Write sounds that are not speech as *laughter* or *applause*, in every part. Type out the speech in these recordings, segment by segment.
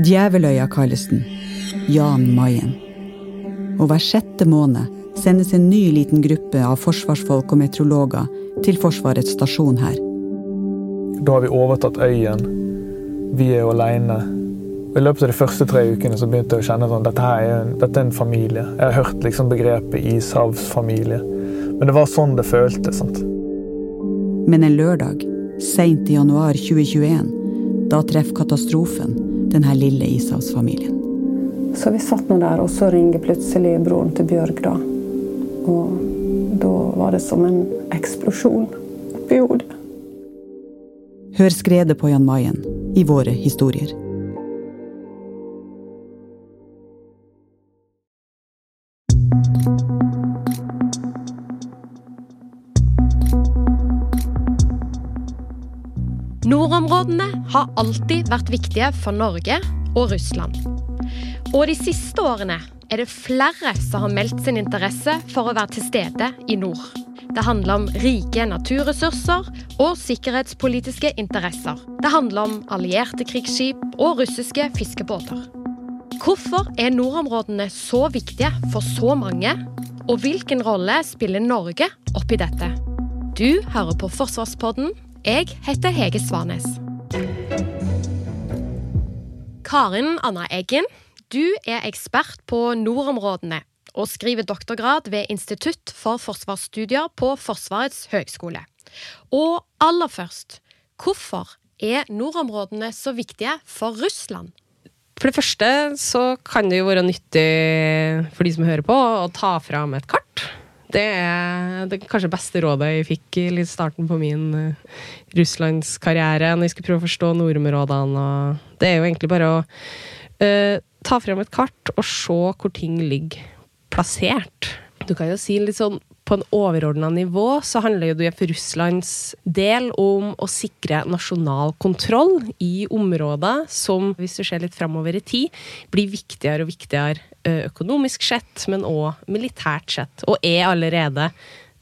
Djeveløya kalles den. Jan Mayen. Og hver sjette måned sendes en ny liten gruppe av forsvarsfolk og meteorologer til Forsvarets stasjon her. Da har vi overtatt øyen. Vi er jo aleine. I løpet av de første tre ukene så begynte jeg å kjenne at dette, er en, dette er en familie. Jeg har hørt liksom begrepet ishavsfamilie. Men det var sånn det føltes. sant? Men en lørdag, seint i januar 2021, da treffer katastrofen denne lille ishavsfamilien. Så vi satt nå der, og så ringer plutselig broren til Bjørg, da. Og da var det som en eksplosjon oppi hodet. Hør skredet på Jan Mayen i våre historier. Nordområdene har alltid vært viktige for Norge og Russland. Og de siste årene er det flere som har meldt sin interesse for å være til stede i nord. Det handler om rike naturressurser og sikkerhetspolitiske interesser. Det handler om allierte krigsskip og russiske fiskebåter. Hvorfor er nordområdene så viktige for så mange, og hvilken rolle spiller Norge oppi dette? Du hører på Forsvarspodden. Jeg heter Hege Svanes. Karin Anna Eggen, du er ekspert på nordområdene og skriver doktorgrad ved Institutt for forsvarsstudier på Forsvarets høgskole. Og aller først, hvorfor er nordområdene så viktige for Russland? For det første så kan det jo være nyttig for de som hører på, å ta fram et kart. Det er det kanskje beste rådet jeg fikk i starten på min uh, russlandskarriere, når jeg skulle prøve å forstå nordområdene. Og det er jo egentlig bare å uh, ta frem et kart og se hvor ting ligger plassert. Du kan jo si litt sånn på en overordna nivå så handler det for Russlands del om å sikre nasjonal kontroll i områder som, hvis du ser litt framover i tid, blir viktigere og viktigere økonomisk sett, men òg militært sett. Og er allerede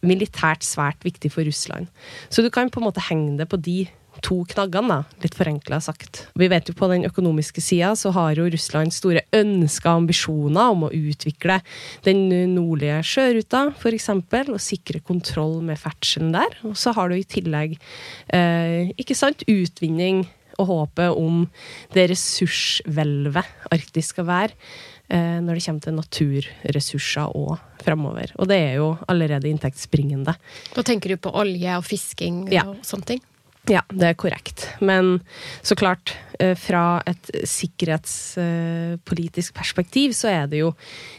militært svært viktig for Russland. Så du kan på en måte henge det på de to knaggene, da, litt forenkla sagt. Vi vet jo på den økonomiske sida så har jo Russland store ønsker og ambisjoner om å utvikle den nordlige sjøruta, f.eks., og sikre kontroll med ferdselen der. Og så har du i tillegg eh, ikke sant, utvinning og håpet om det ressurshvelvet Arktis skal være eh, når det kommer til naturressurser og framover. Og det er jo allerede inntektsbringende. Da tenker du på olje og fisking Ja. og sånne ting? Ja, det er korrekt. Men så klart, eh, fra et sikkerhetspolitisk perspektiv, så er det jo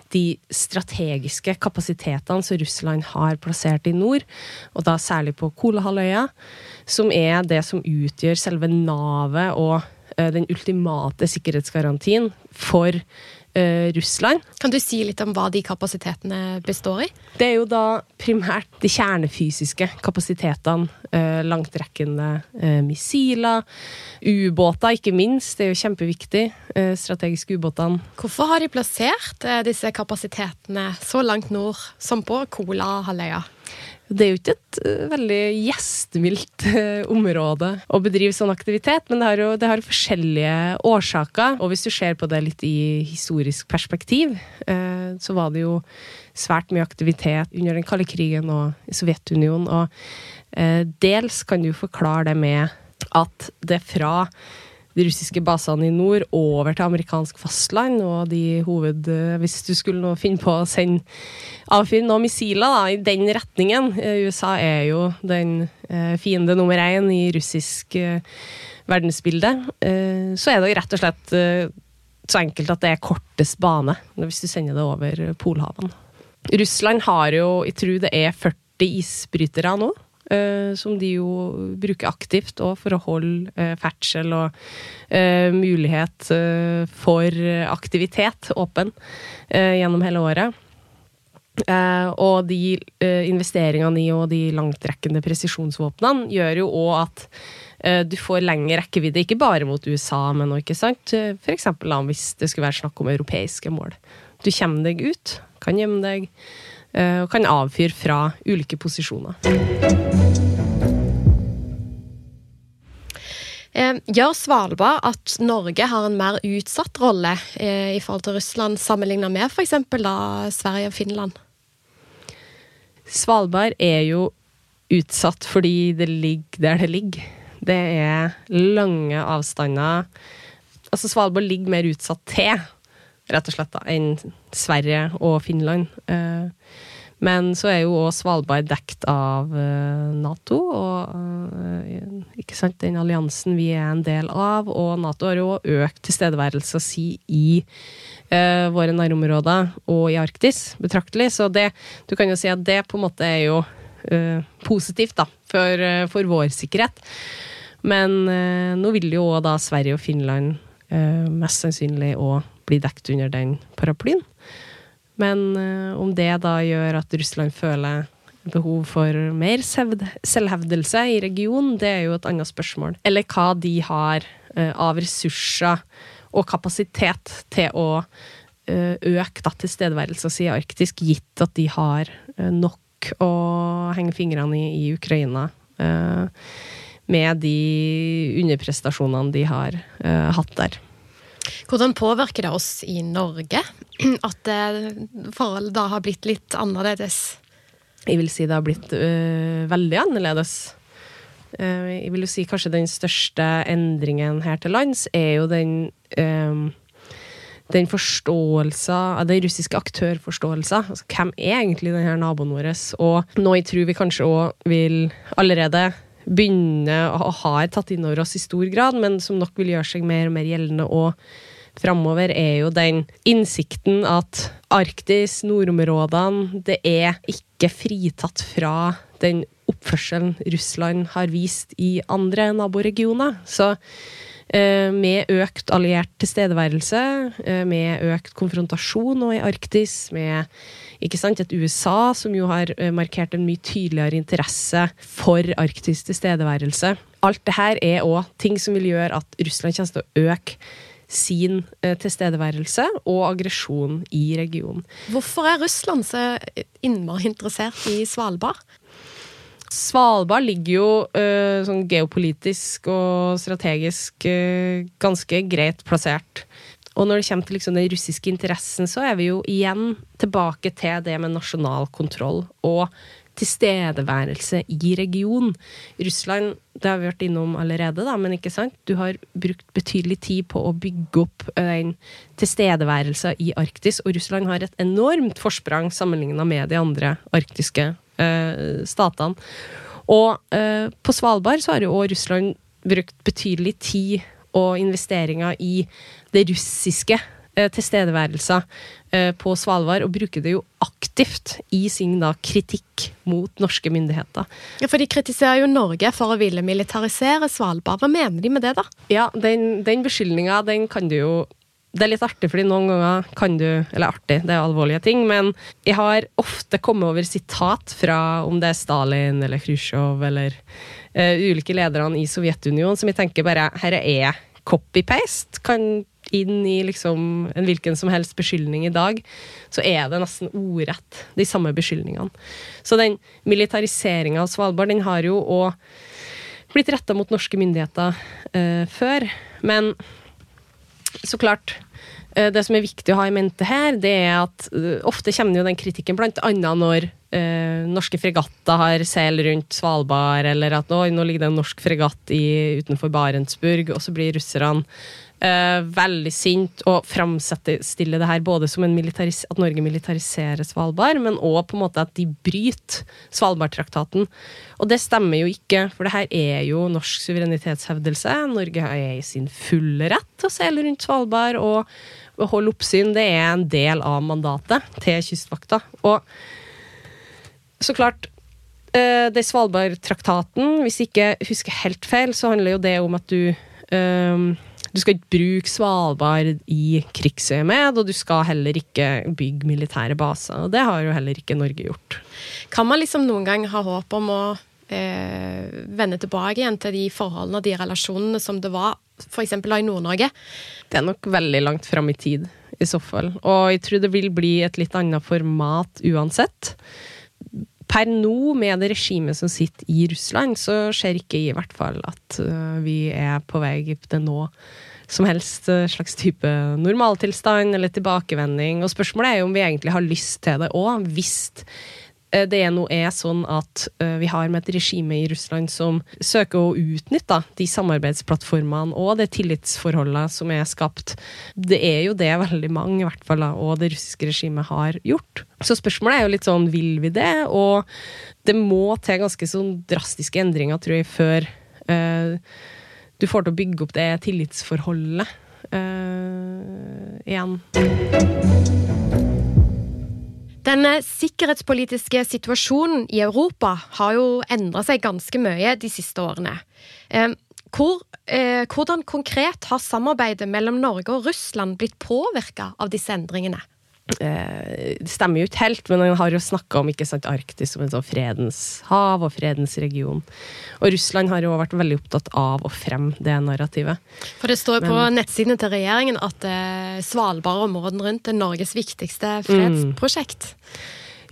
de strategiske kapasitetene som Russland har plassert i nord, og da særlig på Kolahalvøya, som er det som utgjør selve navet og eh, den ultimate sikkerhetsgarantien for Russland. Kan du si litt om hva de kapasitetene består i? Det er jo da primært de kjernefysiske kapasitetene. Eh, langtrekkende eh, missiler, ubåter ikke minst. Det er jo kjempeviktig. Eh, strategiske ubåtene. Hvorfor har de plassert eh, disse kapasitetene så langt nord som på Kolahalvøya? Det er jo ikke et eh, veldig gjestmildt eh, område å bedrive sånn aktivitet, men det har jo det har forskjellige årsaker. Og hvis du ser på det litt i historisk perspektiv, eh, så var det jo svært mye aktivitet under den kalde krigen og i Sovjetunionen. Og dels kan du forklare det med at det fra de russiske basene i nord over til amerikansk fastland, og de hoved... eh, Hvis du skulle nå finne på å sende avfyre noen missiler da, i den retningen eh, USA er jo den eh, fiende nummer én i russisk verdensbilde. Så er det rett og slett så enkelt at det er kortest bane hvis du sender det over Polhaven. Russland har jo, jeg tror det er 40 isbrytere nå. Eh, som de jo bruker aktivt òg for å holde eh, ferdsel og eh, mulighet for aktivitet åpen gjennom hele året. Eh, og de eh, investeringene i og de langtrekkende presisjonsvåpnene gjør jo òg at du får lengre rekkevidde, ikke bare mot USA, men også, ikke sant? For eksempel hvis det skulle være snakk om europeiske mål. Du kommer deg ut, kan gjemme deg, og kan avfyre fra ulike posisjoner. Eh, gjør Svalbard at Norge har en mer utsatt rolle eh, i forhold til Russland, sammenlignet med f.eks. Sverige og Finland? Svalbard er jo utsatt fordi det ligger der det ligger. Det er lange avstander. Altså, Svalbard ligger mer utsatt til, rett og slett, da, enn Sverige og Finland. Eh, men så er jo òg Svalbard dekt av eh, Nato, og eh, ikke sant, den alliansen vi er en del av. Og Nato har jo økt tilstedeværelsen si i uh, våre nærområder og i Arktis betraktelig. Så det, du kan jo si at det på en måte er jo uh, positivt, da, for, uh, for, vår sikkerhet. Men nå vil jo òg da Sverige og Finland mest sannsynlig òg bli dekt under den paraplyen. Men uh, om det da gjør at Russland føler behov for mer selvhevdelse i regionen, det er jo et annet spørsmål. Eller hva de har uh, av ressurser og kapasitet til å uh, øke da, tilstedeværelsen sin i Arktis, gitt at de har nok å henge fingrene i i Ukraina. med de underprestasjonene de har hatt der. Hvordan påvirker det oss i Norge at forholdet da har blitt litt annerledes? Jeg vil si det har blitt øh, veldig annerledes. Uh, jeg vil jo si kanskje den største endringen her til lands er jo den øh, den forståelsen, den russiske aktørforståelsen. Altså, hvem er egentlig denne naboen vår? Og nå jeg tror vi kanskje òg vil allerede begynne å ha tatt inn over oss i stor grad, men som nok vil gjøre seg mer og mer gjeldende og framover, er jo den innsikten at Arktis, nordområdene, det er ikke fritatt fra den oppførselen Russland har vist i andre naboregioner. Så eh, med økt alliert tilstedeværelse, eh, med økt konfrontasjon nå i Arktis, med sant, et USA som jo har eh, markert en mye tydeligere interesse for Arktis tilstedeværelse. Alt det her er òg ting som vil gjøre at Russland kommer til å øke sin eh, tilstedeværelse og aggresjon i regionen. Hvorfor er Russland så innmari interessert i Svalbard? Svalbard ligger jo uh, sånn geopolitisk og strategisk uh, ganske greit plassert. Og når det kommer til liksom den russiske interessen, så er vi jo igjen tilbake til det med nasjonal kontroll og tilstedeværelse i regionen. Russland, det har vi vært innom allerede, da, men ikke sant? Du har brukt betydelig tid på å bygge opp en tilstedeværelse i Arktis, og Russland har et enormt forsprang sammenligna med de andre arktiske eh, statene. Og eh, på Svalbard så har jo òg Russland brukt betydelig tid og investeringer i det russiske tilstedeværelser eh, på Svalbard, og bruker det jo aktivt i sin da, kritikk mot norske myndigheter. Ja, For de kritiserer jo Norge for å ville militarisere Svalbard. Hva mener de med det, da? Ja, Den, den beskyldninga, den kan du jo det er litt artig, fordi noen ganger kan du Eller artig, det er alvorlige ting, men jeg har ofte kommet over sitat fra om det er Stalin eller Khrusjtsjov eller uh, ulike lederne i Sovjetunionen, som jeg tenker bare Her er copy-paste kan inn i liksom en hvilken som helst beskyldning i dag, så er det nesten ordrett de samme beskyldningene. Så den militariseringa av Svalbard, den har jo òg blitt retta mot norske myndigheter eh, før. Men så klart eh, Det som er viktig å ha i mente her, det er at eh, ofte kommer jo den kritikken blant annet når norske fregatter har seil rundt Svalbard, eller at nå ligger det en norsk fregatt i, utenfor Barentsburg, og så blir russerne Uh, veldig sint og framstille det her både som at Norge militariserer Svalbard, men òg på en måte at de bryter Svalbardtraktaten. Og det stemmer jo ikke, for det her er jo norsk suverenitetshevdelse. Norge er i sin fulle rett til å seile rundt Svalbard og holde oppsyn. Det er en del av mandatet til Kystvakta. Og så klart uh, det Svalbardtraktaten, hvis jeg ikke husker helt feil, så handler jo det om at du uh, du skal ikke bruke Svalbard i krigsøyemed, og du skal heller ikke bygge militære baser. Og det har jo heller ikke Norge gjort. Kan man liksom noen gang ha håp om å eh, vende tilbake igjen til de forholdene og de relasjonene som det var f.eks. i Nord-Norge? Det er nok veldig langt fram i tid, i så fall. Og jeg tror det vil bli et litt annet format uansett. Per nå, med det regimet som sitter i Russland, så ser ikke i hvert fall at uh, vi er på vei til nå som helst uh, slags type normaltilstand eller tilbakevending. Og spørsmålet er jo om vi egentlig har lyst til det òg, hvis det nå er sånn at vi har med et regime i Russland som søker å utnytte de samarbeidsplattformene og det tillitsforholdet som er skapt. Det er jo det veldig mange, i hvert fall, og det russiske regimet har gjort. Så spørsmålet er jo litt sånn, vil vi det? Og det må til ganske sånn drastiske endringer, tror jeg, før uh, du får til å bygge opp det tillitsforholdet uh, igjen. Den sikkerhetspolitiske situasjonen i Europa har jo endra seg ganske mye de siste årene. Eh, hvor, eh, hvordan konkret har samarbeidet mellom Norge og Russland blitt påvirka av disse endringene? Eh, det stemmer jo ikke helt, men han har jo snakka om ikke sant, Arktis som en sånn fredens hav og fredens region. Og Russland har jo vært veldig opptatt av å fremme det narrativet. For det står jo på nettsidene til regjeringen at eh, Svalbard og områdene rundt er Norges viktigste fredsprosjekt. Mm.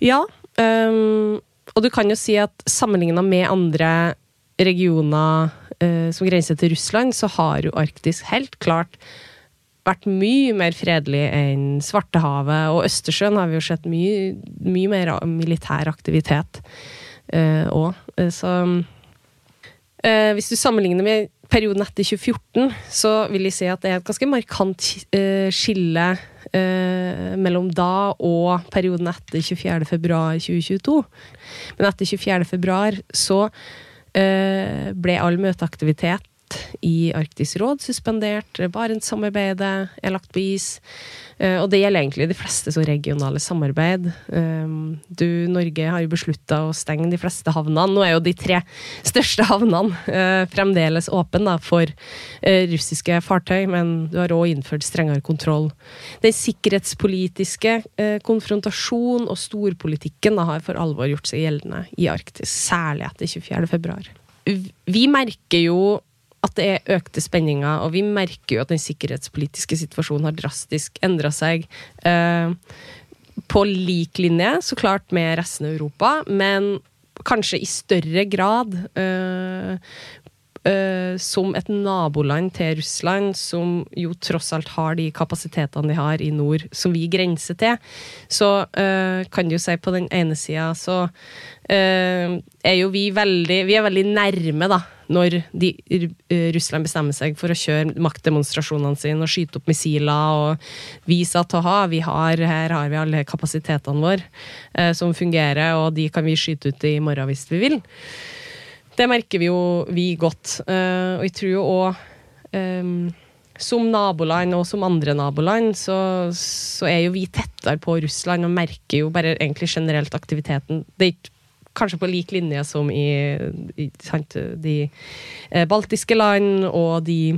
Ja, um, og du kan jo si at sammenligna med andre regioner uh, som grenser til Russland, så har jo Arktis helt klart vært mye mer fredelig enn Svartehavet. Og Østersjøen har vi jo sett mye, mye mer militær aktivitet òg. Uh, så uh, hvis du sammenligner med perioden etter 2014, så vil jeg si at det er et ganske markant uh, skille mellom da og perioden etter 24.2.2022. Men etter 24.2 så ble all møteaktivitet i Arktisk råd suspendert. Barentssamarbeidet er lagt på is. Eh, og det gjelder egentlig de fleste så regionale samarbeid. Eh, du, Norge har jo beslutta å stenge de fleste havnene. Nå er jo de tre største havnene eh, fremdeles åpne for russiske fartøy, men du har òg innført strengere kontroll. Den sikkerhetspolitiske konfrontasjon og storpolitikken har for alvor gjort seg gjeldende i Arktis, særlig etter 24.2. Vi merker jo at det er økte spenninger, og vi merker jo at den sikkerhetspolitiske situasjonen har drastisk endra seg. Eh, på lik linje, så klart, med resten av Europa, men kanskje i større grad eh, eh, som et naboland til Russland, som jo tross alt har de kapasitetene de har i nord, som vi grenser til, så kan du si på den ene sida så er jo vi veldig Vi er veldig nærme, da når de, eh, Russland bestemmer seg for å kjøre maktdemonstrasjonene sine og skyte opp missiler og vise at ha, vi har, her har vi alle kapasitetene våre eh, som fungerer, og de kan vi skyte ut i morgen hvis vi vil. Det merker vi jo vi godt. Eh, og jeg tror jo òg eh, som naboland og som andre naboland, så, så, er jo vi tettere på Russland og merker jo bare egentlig generelt aktiviteten. Det er ikke kanskje på lik linje som i, i sant, de eh, baltiske land og de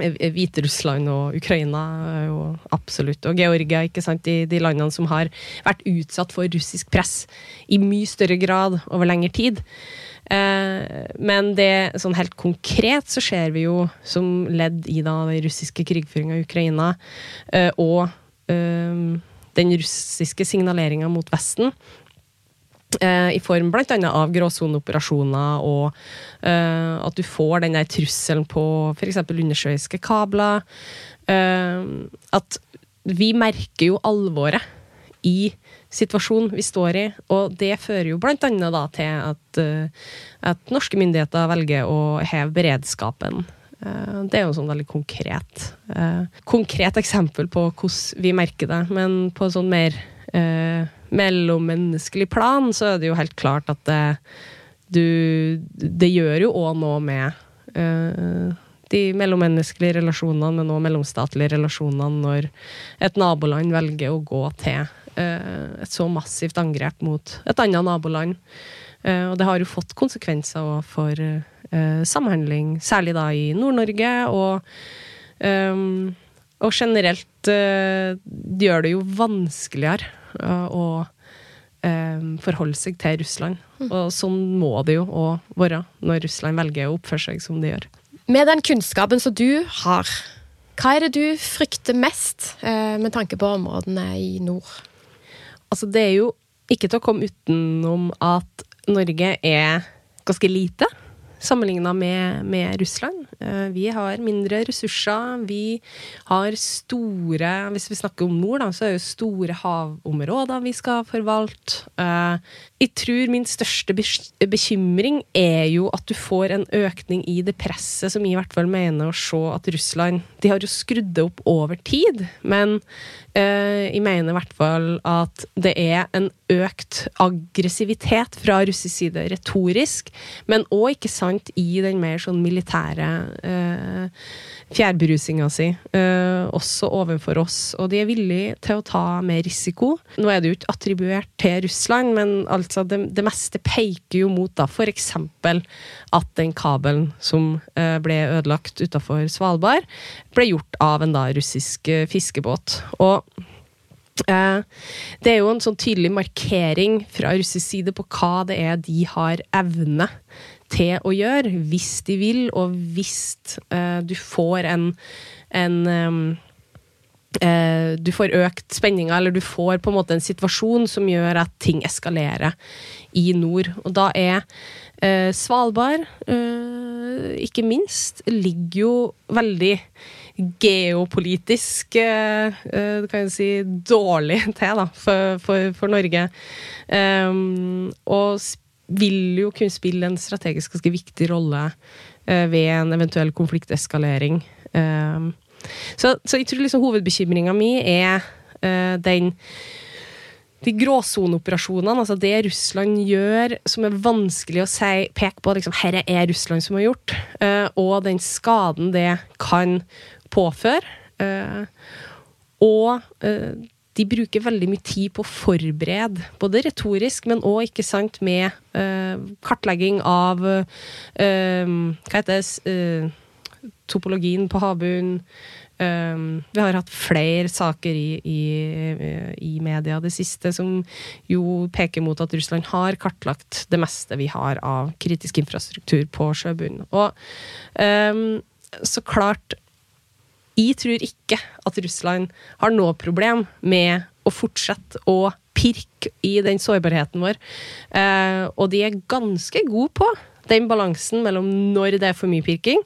eh, Hviterussland og Ukraina og absolutt, og Georgia, ikke sant, de, de, landene som har vært utsatt for russisk press i mye større grad over lengre tid. Eh, men det, sånn helt konkret så ser vi jo, som ledd i da, den russiske krigføringa i Ukraina, eh, og eh, den russiske signaleringa mot Vesten, I form bl.a. av gråsoneoperasjoner, og uh, at du får den der trusselen på f.eks. undersjøiske kabler. Uh, at vi merker jo alvoret i situasjonen vi står i, og det fører jo bl.a. da til at, uh, at norske myndigheter velger å heve beredskapen. Det er jo sånn veldig konkret konkret eksempel på hvordan vi merker det, men på sånn mer mellommenneskelig plan, så er det jo helt klart at det, du Det gjør jo òg noe med eh, de mellommenneskelige relasjonene, men òg mellomstatlige relasjonene, når et naboland velger å gå til eh, et så massivt angrep mot et annet naboland. Uh, og det har jo fått konsekvenser for samhandling, særlig da i Nord-Norge, og um, og generelt uh, gjør det jo vanskeligere å ehm, forholde seg til Russland. Mm. Og sånn må det jo òg være når Russland velger å oppføre seg som de gjør. Med den kunnskapen som du har, hva er det du frykter mest uh, med tanke på områdene i nord? Altså, det er jo ikke til å komme utenom at Norge er ganske lite sammenligna med, med, Russland. Eh, vi har mindre ressurser. Vi har store Hvis vi snakker om nord, da, så er det store havområder vi skal forvalte. Eh, jeg tror min største bekymring er jo at du får en økning i det presset som jeg i hvert fall mener å se at Russland De har jo skrudd det opp over tid, men uh, jeg mener i hvert fall at det er en økt aggressivitet fra russisk side retorisk, men òg, ikke sant, i den mer sånn militære uh, fjærbrusinga si, eh, også overfor oss. Og de er villige til å ta mer risiko. Nå er det jo ikke attribuert til Russland, men altså det, det meste peker jo mot da f.eks. at den kabelen som eh, ble ødelagt utafor Svalbard, ble gjort av en da russisk uh, fiskebåt. Og det er jo en sånn tydelig markering fra russisk side på hva det er de har evne til å gjøre, hvis de vil, og hvis uh, du får en, en um, uh, Du får økt spenninga, eller du får på en måte en situasjon som gjør at ting eskalerer i nord. Og da er uh, Svalbard, ikke minst, ligger jo veldig geopolitisk kan jeg si, dårlig til da, for, for, for Norge. Um, og vil jo kunne spille en strategisk ganske viktig rolle uh, ved en eventuell konflikteskalering. Uh, så, så, jeg tror liksom hovedbekymringa mi er uh, den de gråsoneoperasjonene, altså det Russland gjør som er vanskelig å si, peke på liksom, herre er Russland som har gjort, og den skaden det kan påføre. og de bruker veldig mye tid på å forberede, både retorisk, men òg ikke sant, med uh, kartlegging av uh, Hva heter det uh, Topologien på havbunnen. vi har hatt flere saker i, i, i, media det siste som jo peker mot at Russland har kartlagt det meste vi har av kritisk infrastruktur på sjøbunnen. Og så klart jeg tror ikke at Russland har noe problem med å fortsette å pirke i den sårbarheten vår. Eh, og de er ganske gode på den balansen mellom når det er for mye pirking,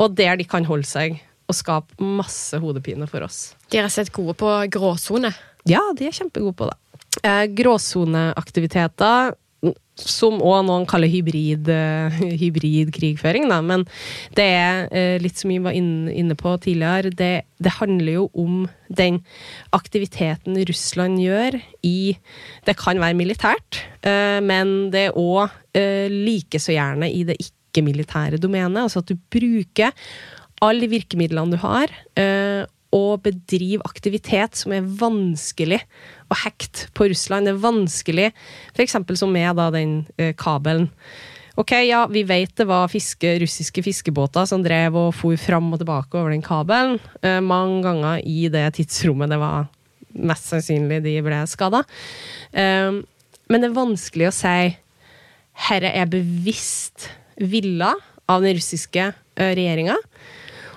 og der de kan holde seg og skape masse hodepine for oss. De er rett og slett gode på gråsone? Ja, de er kjempegode på det. Eh, gråsoneaktiviteter som òg noen kaller hybrid, uh, hybrid, krigføring, da. Men det er uh, litt som vi var inne, på tidligere, det, det, handler jo om den aktiviteten Russland gjør i Det kan være militært, uh, men det er òg like så gjerne i det ikke-militære domenet. Altså at du bruker alle virkemidlene du har, og bedriver aktivitet som er vanskelig å hekte på Russland. Det er vanskelig, f.eks. som med da, den eh, kabelen. Ok, ja, vi vet det var fiske, russiske fiskebåter som drev og for fram og tilbake over den kabelen. Eh, mange ganger i det tidsrommet det var mest sannsynlig de ble skada. Eh, men det er vanskelig å si herre er bevisst villa av den russiske eh, regjeringa.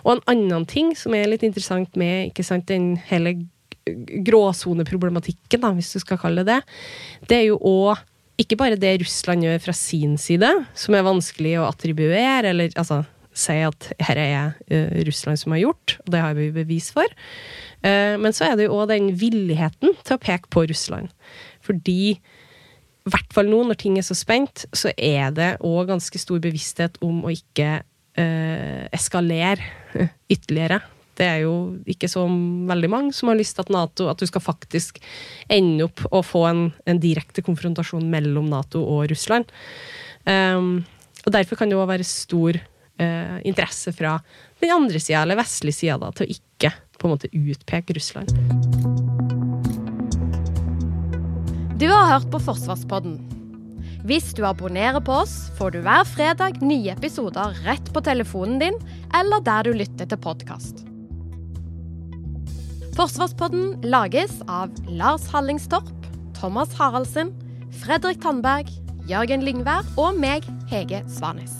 Og en annen ting som er litt interessant med sant, den hele gråsoneproblematikken, hvis du skal kalle det det, det er jo òg ikke bare det Russland gjør fra sin side, som er vanskelig å attribuere, eller altså si at her er uh, Russland som har gjort, og det har vi bevis for. Uh, men så er det jo òg den villigheten til å peke på Russland. Fordi i hvert fall nå, når ting er så spent, så er det òg ganske stor bevissthet om å ikke uh, eskalere *laughs* ytterligere. Det er jo ikke så veldig mange som har lyst til at NATO At du skal faktisk ende opp og få en, en direkte konfrontasjon mellom Nato og Russland. Um, og derfor kan det òg være stor uh, interesse fra den andre sida, eller vestlige sida, til å ikke på en måte utpeke Russland. Du har hørt på Forsvarspodden. Hvis du abonnerer på oss, får du hver fredag nye episoder rett på telefonen din, eller der du lytter til podkast. Forsvarspodden lages av Lars Hallingstorp, Thomas Haraldsen, Fredrik Tandberg, Jørgen Lyngvær og meg, Hege Svanes.